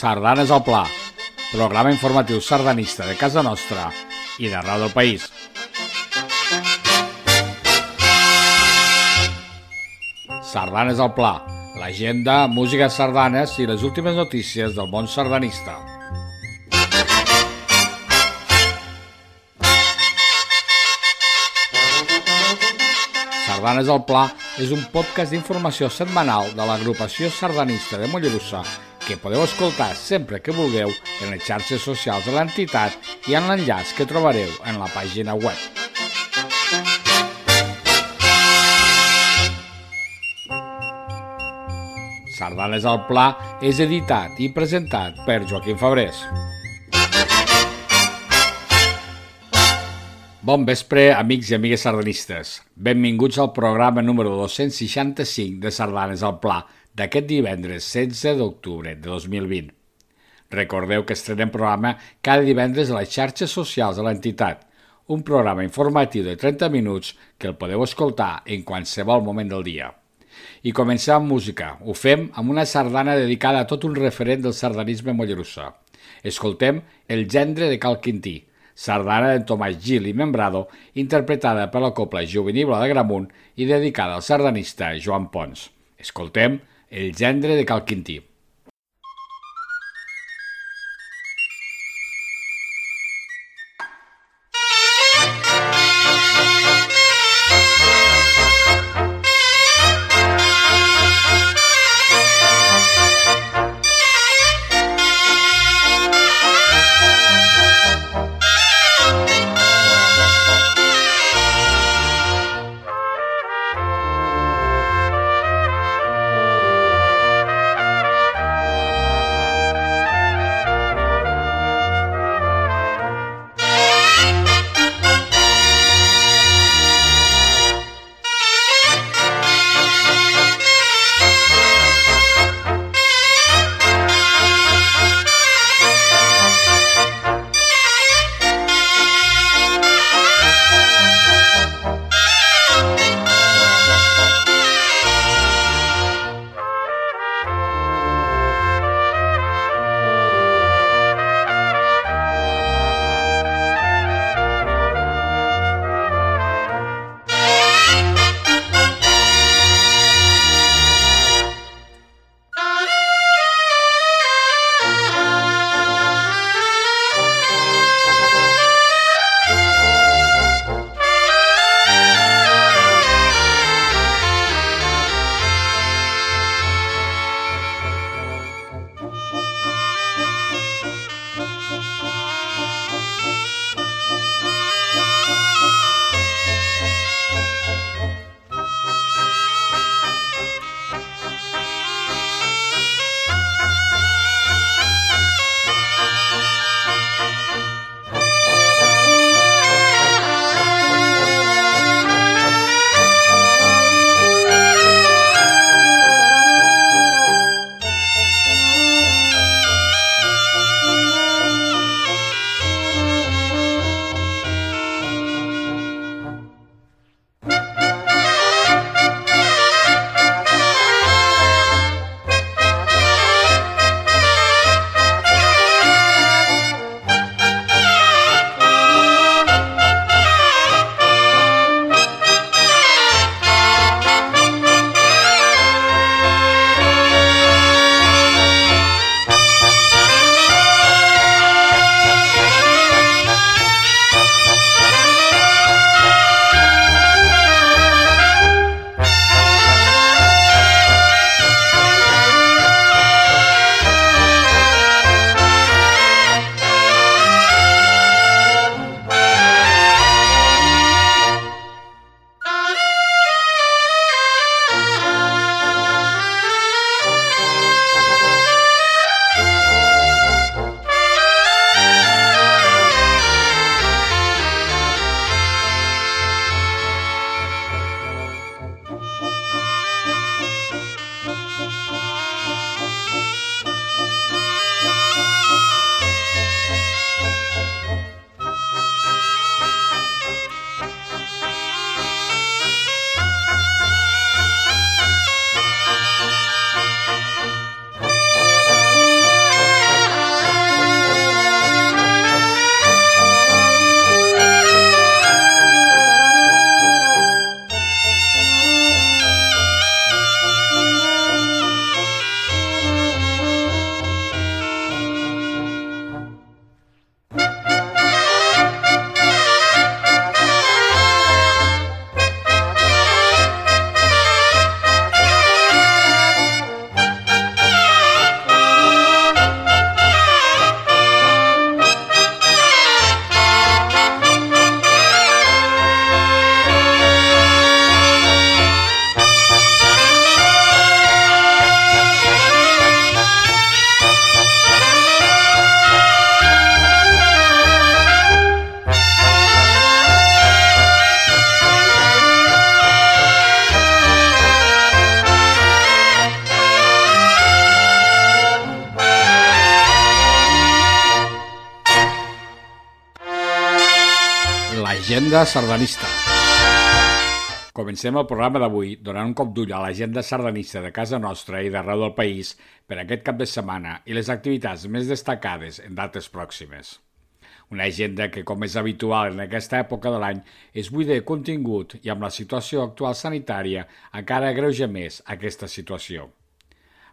Sardanes al Pla, programa informatiu sardanista de casa nostra i d'arreu del país. Sardanes al Pla, l'agenda, música sardanes i les últimes notícies del món sardanista. Sardanes al Pla és un podcast d'informació setmanal de l'agrupació sardanista de Mollerussa que podeu escoltar sempre que vulgueu en les xarxes socials de l'entitat i en l'enllaç que trobareu en la pàgina web. Sardanes al Pla és editat i presentat per Joaquim Fabrés. Bon vespre, amics i amigues sardanistes. Benvinguts al programa número 265 de Sardanes al Pla d'aquest divendres 16 d'octubre de 2020. Recordeu que estrenem programa cada divendres a les xarxes socials de l'entitat, un programa informatiu de 30 minuts que el podeu escoltar en qualsevol moment del dia. I comencem amb música. Ho fem amb una sardana dedicada a tot un referent del sardanisme mollerussa. Escoltem El gendre de Cal Quintí, sardana de Tomàs Gil i Membrado, interpretada per la Copla Juvenil de Gramunt i dedicada al sardanista Joan Pons. Escoltem El gendre de Cal. Agenda sardanista. Comencem el programa d'avui donant un cop d'ull a l'agenda sardanista de casa nostra i d'arreu del país per aquest cap de setmana i les activitats més destacades en dates pròximes. Una agenda que, com és habitual en aquesta època de l'any, és buida de contingut i amb la situació actual sanitària encara agreuja més aquesta situació.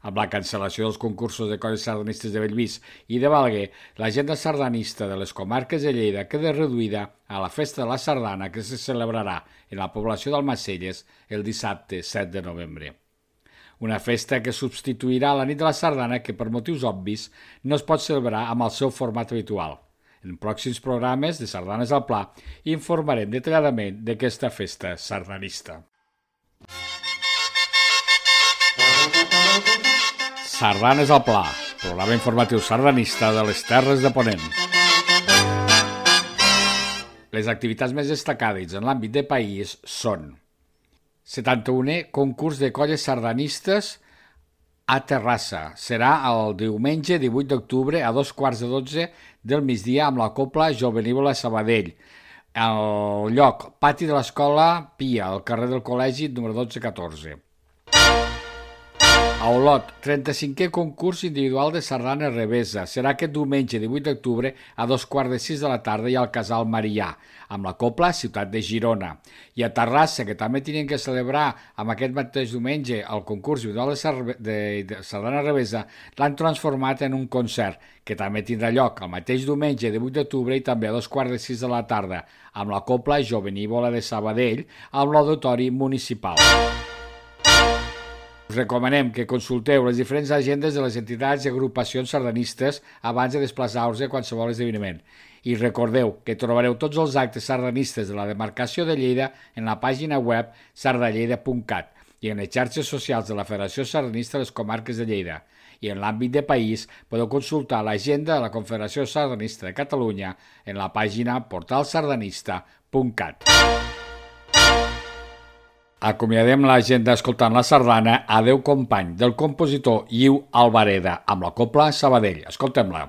Amb la cancel·lació dels concursos de colles sardanistes de Bellvís i de Valguer, l'agenda sardanista de les comarques de Lleida queda reduïda a la festa de la sardana que se celebrarà en la població d'Almacelles el dissabte 7 de novembre. Una festa que substituirà la nit de la sardana que, per motius obvis, no es pot celebrar amb el seu format habitual. En pròxims programes de Sardanes al Pla informarem detalladament d'aquesta festa sardanista. Sardanes al Pla, programa informatiu sardanista de les Terres de Ponent. Les activitats més destacades en l'àmbit de país són 71è concurs de colles sardanistes a Terrassa. Serà el diumenge 18 d'octubre a dos quarts de dotze del migdia amb la Copla Jovenívola Sabadell. El lloc, pati de l'escola Pia, al carrer del Col·legi número 1214. A Olot, 35è concurs individual de sardana revesa. Serà aquest diumenge 18 d'octubre a dos quarts de sis de la tarda i al Casal Marià, amb la Copla Ciutat de Girona. I a Terrassa, que també tenien que celebrar amb aquest mateix diumenge el concurs individual de, de, de sardana revesa, l'han transformat en un concert, que també tindrà lloc el mateix diumenge 18 d'octubre i també a dos quarts de sis de la tarda, amb la Copla Jovenívola de Sabadell, amb l'Auditori Municipal. Us recomanem que consulteu les diferents agendes de les entitats i agrupacions sardanistes abans de desplaçar-vos a qualsevol esdeveniment. I recordeu que trobareu tots els actes sardanistes de la demarcació de Lleida en la pàgina web sardalleda.cat i en les xarxes socials de la Federació Sardanista de les Comarques de Lleida. I en l'àmbit de país podeu consultar l'agenda de la Confederació Sardanista de Catalunya en la pàgina portalsardanista.cat. Acomiadem l'agenda escoltant la sardana Adeu company del compositor Iu Alvareda amb la Copla Sabadell. Escoltem-la.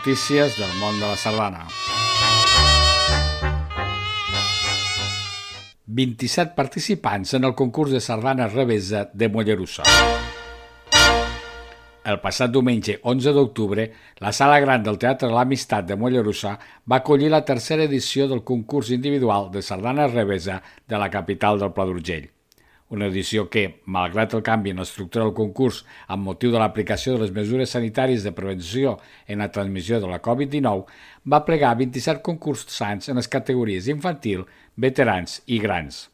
Notícies del món de la sardana. 27 participants en el concurs de sardana revesa de Mollerussa. El passat diumenge 11 d'octubre, la Sala Gran del Teatre de l'Amistat de Mollerussa va acollir la tercera edició del concurs individual de sardana revesa de la capital del Pla d'Urgell una edició que, malgrat el canvi en l'estructura del concurs amb motiu de l'aplicació de les mesures sanitàries de prevenció en la transmissió de la Covid-19, va plegar 27 concursants en les categories infantil, veterans i grans.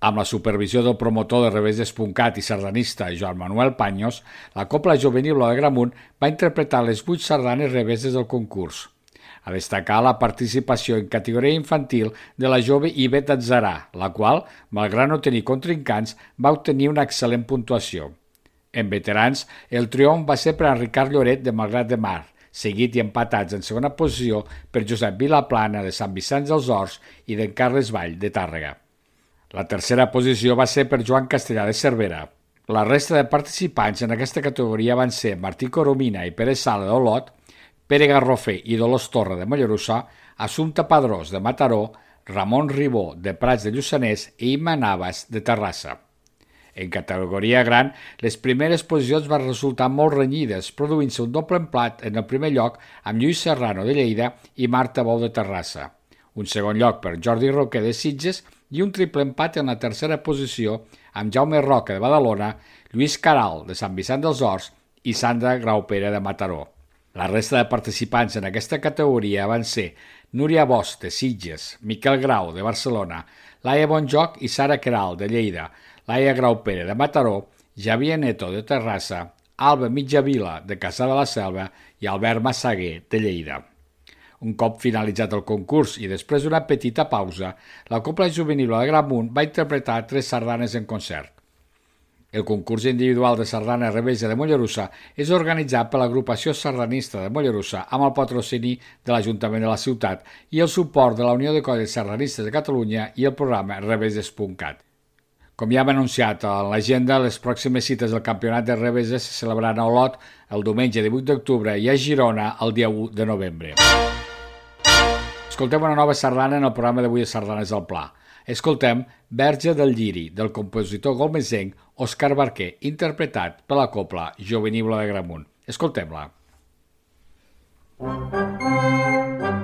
Amb la supervisió del promotor de revés Espuncat i sardanista Joan Manuel Paños, la Copla Juvenil de Gramunt va interpretar les vuit sardanes reveses del concurs – a destacar la participació en categoria infantil de la jove Ivet Atzarà, la qual, malgrat no tenir contrincants, va obtenir una excel·lent puntuació. En veterans, el triomf va ser per a Ricard Lloret de Malgrat de Mar, seguit i empatats en segona posició per Josep Vilaplana de Sant Vicenç dels Horts i d'en Carles Vall de Tàrrega. La tercera posició va ser per Joan Castellà de Cervera. La resta de participants en aquesta categoria van ser Martí Coromina i Pere Sala d'Olot, Pere Garrofer i Dolors Torre de Mollerussa, Assumpta Padrós de Mataró, Ramon Ribó de Prats de Lluçanès i Ima Navas de Terrassa. En categoria gran, les primeres posicions van resultar molt renyides, produint-se un doble emplat en el primer lloc amb Lluís Serrano de Lleida i Marta Bou de Terrassa, un segon lloc per Jordi Roque de Sitges i un triple empat en la tercera posició amb Jaume Roca de Badalona, Lluís Caral de Sant Vicent dels Horts i Sandra Graupera de Mataró. La resta de participants en aquesta categoria van ser Núria Bosch, de Sitges, Miquel Grau, de Barcelona, Laia Bonjoc i Sara Queral, de Lleida, Laia Grau Pere, de Mataró, Javier Neto, de Terrassa, Alba Mitjavila, de Caçà de la Selva i Albert Massaguer, de Lleida. Un cop finalitzat el concurs i després d'una petita pausa, la Copla Juvenil de Gramunt va interpretar tres sardanes en concert. El concurs individual de sardana Rebeja de Mollerussa és organitzat per l'agrupació sardanista de Mollerussa amb el patrocini de l'Ajuntament de la ciutat i el suport de la Unió de Colles Sardanistes de Catalunya i el programa Rebeses.cat. Com ja hem anunciat a l'agenda, les pròximes cites del Campionat de Rebeses se celebraran a Olot el diumenge 18 d'octubre i a Girona el dia 1 de novembre. Escoltem una nova sardana en el programa d'avui de Sardanes al Pla. Escoltem Verge del Lliri, del compositor golmesenc Òscar Barquer, interpretat per la copla Jovenibla de Gramunt. Escoltem-la. Música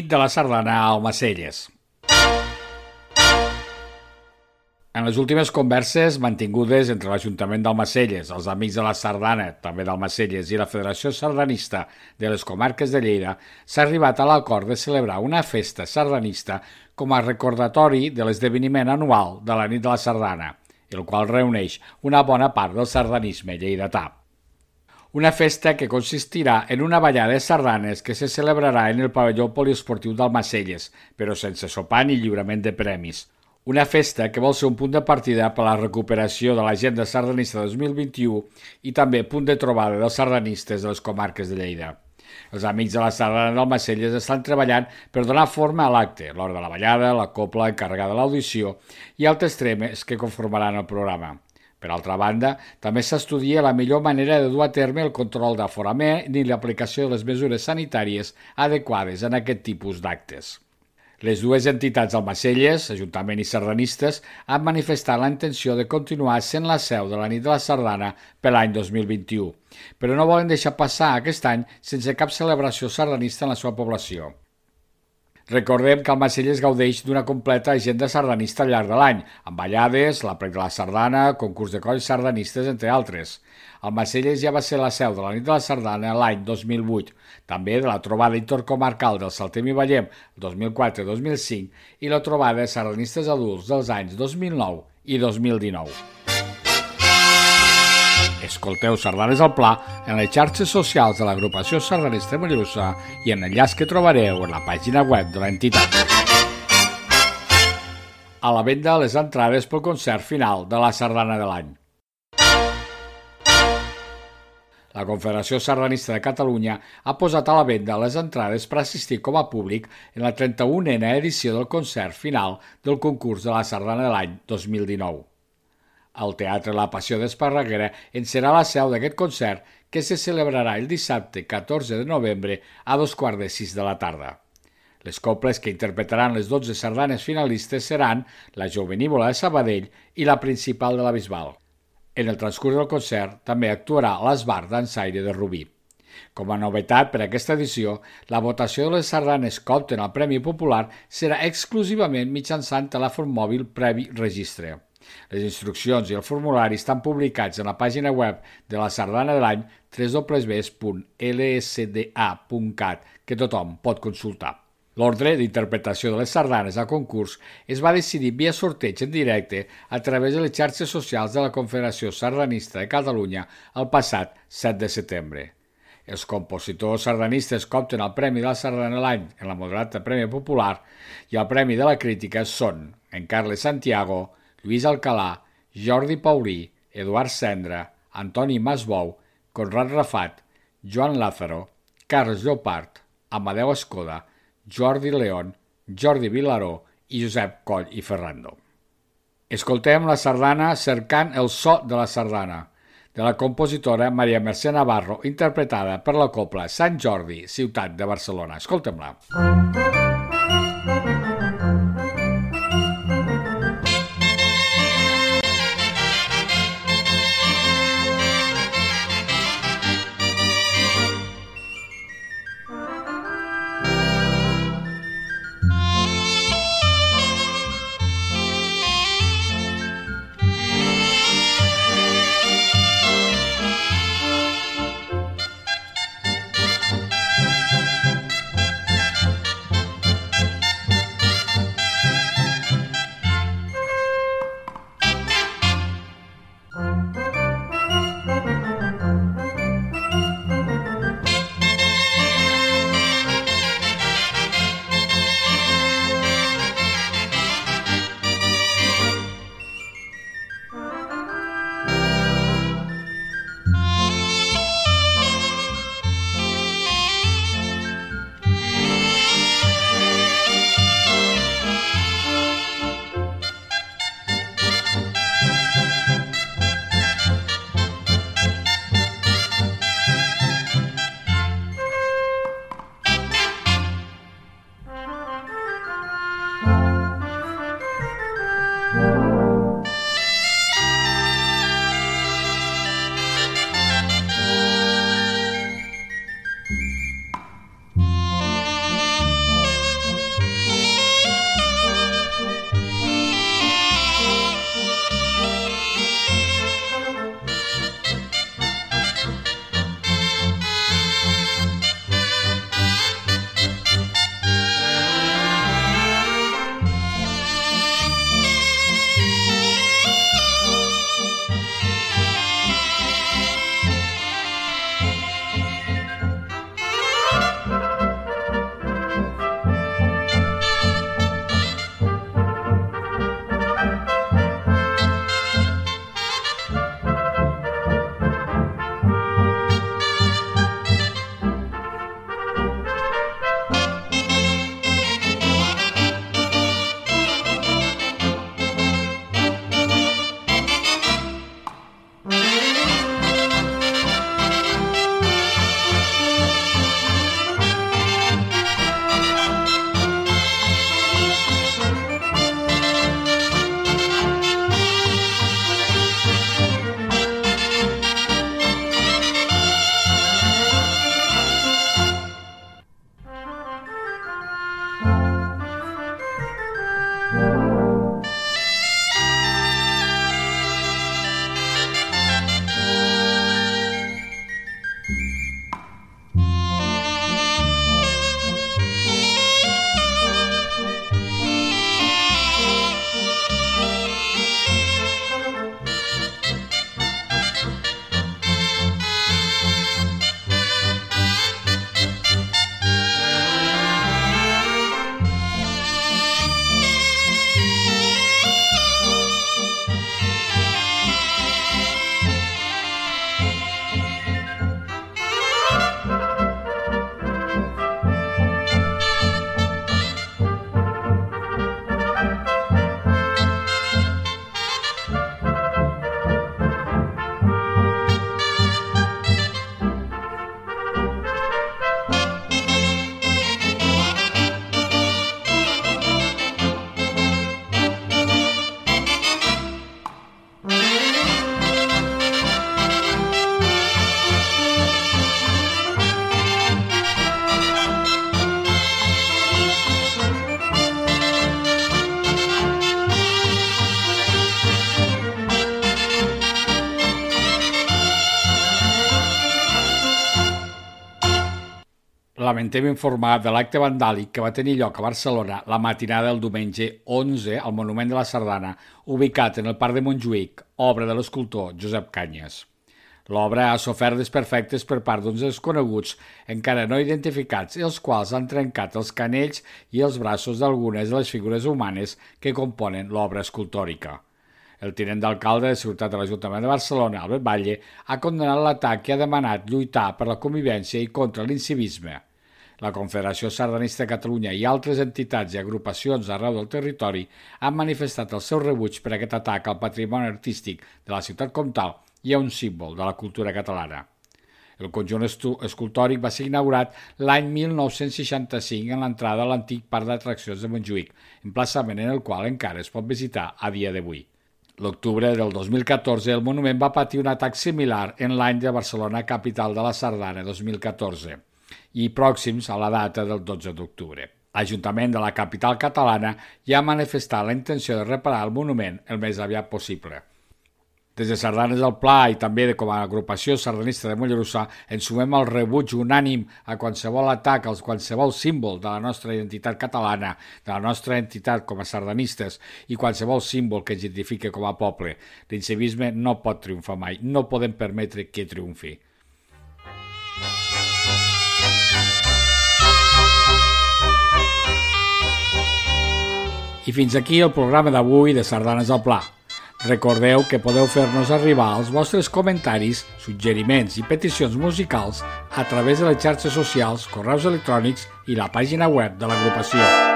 Nit de la Sardana a Almacelles. En les últimes converses mantingudes entre l'Ajuntament d'Almacelles, els Amics de la Sardana, també d'Almacelles, i la Federació Sardanista de les Comarques de Lleida, s'ha arribat a l'acord de celebrar una festa sardanista com a recordatori de l'esdeveniment anual de la Nit de la Sardana, el qual reuneix una bona part del sardanisme lleidatà una festa que consistirà en una ballada de sardanes que se celebrarà en el pavelló poliesportiu d'Almacelles, però sense sopar ni lliurament de premis. Una festa que vol ser un punt de partida per a la recuperació de l'agenda sardanista 2021 i també punt de trobada dels sardanistes de les comarques de Lleida. Els amics de la Sardana d'Almacelles estan treballant per donar forma a l'acte, l'hora de la ballada, la copla encarregada de l'audició i altres tremes que conformaran el programa. Per altra banda, també s'estudia la millor manera de dur a terme el control d'aforament i l'aplicació de les mesures sanitàries adequades en aquest tipus d'actes. Les dues entitats almacelles, Ajuntament i Sardanistes, han manifestat la intenció de continuar sent la seu de la nit de la Sardana per l'any 2021, però no volen deixar passar aquest any sense cap celebració sardanista en la seva població. Recordem que el Macelles gaudeix d'una completa agenda sardanista al llarg de l'any, amb ballades, la prec de la sardana, concurs de colls sardanistes, entre altres. El Macelles ja va ser la seu de la nit de la sardana l'any 2008, també de la trobada intercomarcal del Saltem i Vallem 2004-2005 i la trobada sardanistes adults dels anys 2009 i 2019. Escolteu Sardanes al Pla en les xarxes socials de l'agrupació sardanista Mollussa i en l'enllaç que trobareu en la pàgina web de l'entitat. A la venda les entrades pel concert final de la sardana de l'any. La Confederació Sardanista de Catalunya ha posat a la venda les entrades per assistir com a públic en la 31a edició del concert final del concurs de la sardana de l'any 2019. El Teatre La Passió d'Esparreguera en serà la seu d'aquest concert que se celebrarà el dissabte 14 de novembre a dos quarts de sis de la tarda. Les coples que interpretaran les 12 sardanes finalistes seran la Jovenívola de Sabadell i la principal de la Bisbal. En el transcurs del concert també actuarà l'Esbar d'Ansaire de Rubí. Com a novetat per a aquesta edició, la votació de les sardanes que opten al Premi Popular serà exclusivament mitjançant telèfon mòbil previ registre. Les instruccions i el formulari estan publicats en la pàgina web de la Sardana de l'any www.lsda.cat que tothom pot consultar. L'ordre d'interpretació de les sardanes a concurs es va decidir via sorteig en directe a través de les xarxes socials de la Confederació Sardanista de Catalunya el passat 7 de setembre. Els compositors sardanistes que opten el Premi de la Sardana l'any en la moderata Premi Popular i el Premi de la Crítica són en Carles Santiago, Lluís Alcalà, Jordi Paurí, Eduard Cendra, Antoni Masbou, Conrad Rafat, Joan Lázaro, Carles Llopart, Amadeu Escoda, Jordi León, Jordi Vilaró i Josep Coll i Ferrando. Escoltem la sardana Cercant el so de la sardana, de la compositora Maria Mercè Navarro, interpretada per la copla Sant Jordi, ciutat de Barcelona. Escoltem-la. Música lamentem informar de l'acte vandàlic que va tenir lloc a Barcelona la matinada del diumenge 11 al Monument de la Sardana, ubicat en el Parc de Montjuïc, obra de l'escultor Josep Canyes. L'obra ha sofert desperfectes per part d'uns desconeguts encara no identificats, els quals han trencat els canells i els braços d'algunes de les figures humanes que componen l'obra escultòrica. El tinent d'alcalde de Ciutat de l'Ajuntament de Barcelona, Albert Valle, ha condemnat l'atac i ha demanat lluitar per la convivència i contra l'incivisme. La Confederació Sardanista de Catalunya i altres entitats i agrupacions arreu del territori han manifestat el seu rebuig per aquest atac al patrimoni artístic de la ciutat comtal hi ha un símbol de la cultura catalana. El conjunt escultòric va ser inaugurat l'any 1965 en l'entrada a l'antic parc d'atraccions de Montjuïc, emplaçament en el qual encara es pot visitar a dia d'avui. L'octubre del 2014 el monument va patir un atac similar en l'any de Barcelona, capital de la Sardana, 2014, i pròxims a la data del 12 d'octubre. L'Ajuntament de la capital catalana ja ha manifestat la intenció de reparar el monument el més aviat possible. Des de Sardanes del Pla i també com a agrupació sardanista de Mollerussa ens sumem al rebuig unànim a qualsevol atac, als qualsevol símbol de la nostra identitat catalana, de la nostra entitat com a sardanistes i qualsevol símbol que ens identifique com a poble. L'incivisme no pot triomfar mai, no podem permetre que triomfi. I fins aquí el programa d'avui de Sardanes al Pla. Recordeu que podeu fer-nos arribar els vostres comentaris, suggeriments i peticions musicals a través de les xarxes socials, correus electrònics i la pàgina web de l'agrupació.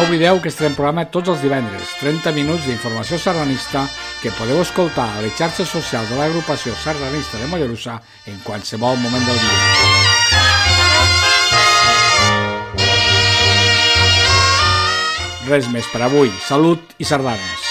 No oblideu que estarem programa tots els divendres, 30 minuts d'informació sardanista que podeu escoltar a les xarxes socials de l'agrupació sardanista de Mollerussa en qualsevol moment del dia. Res més per avui. Salut i sardanes.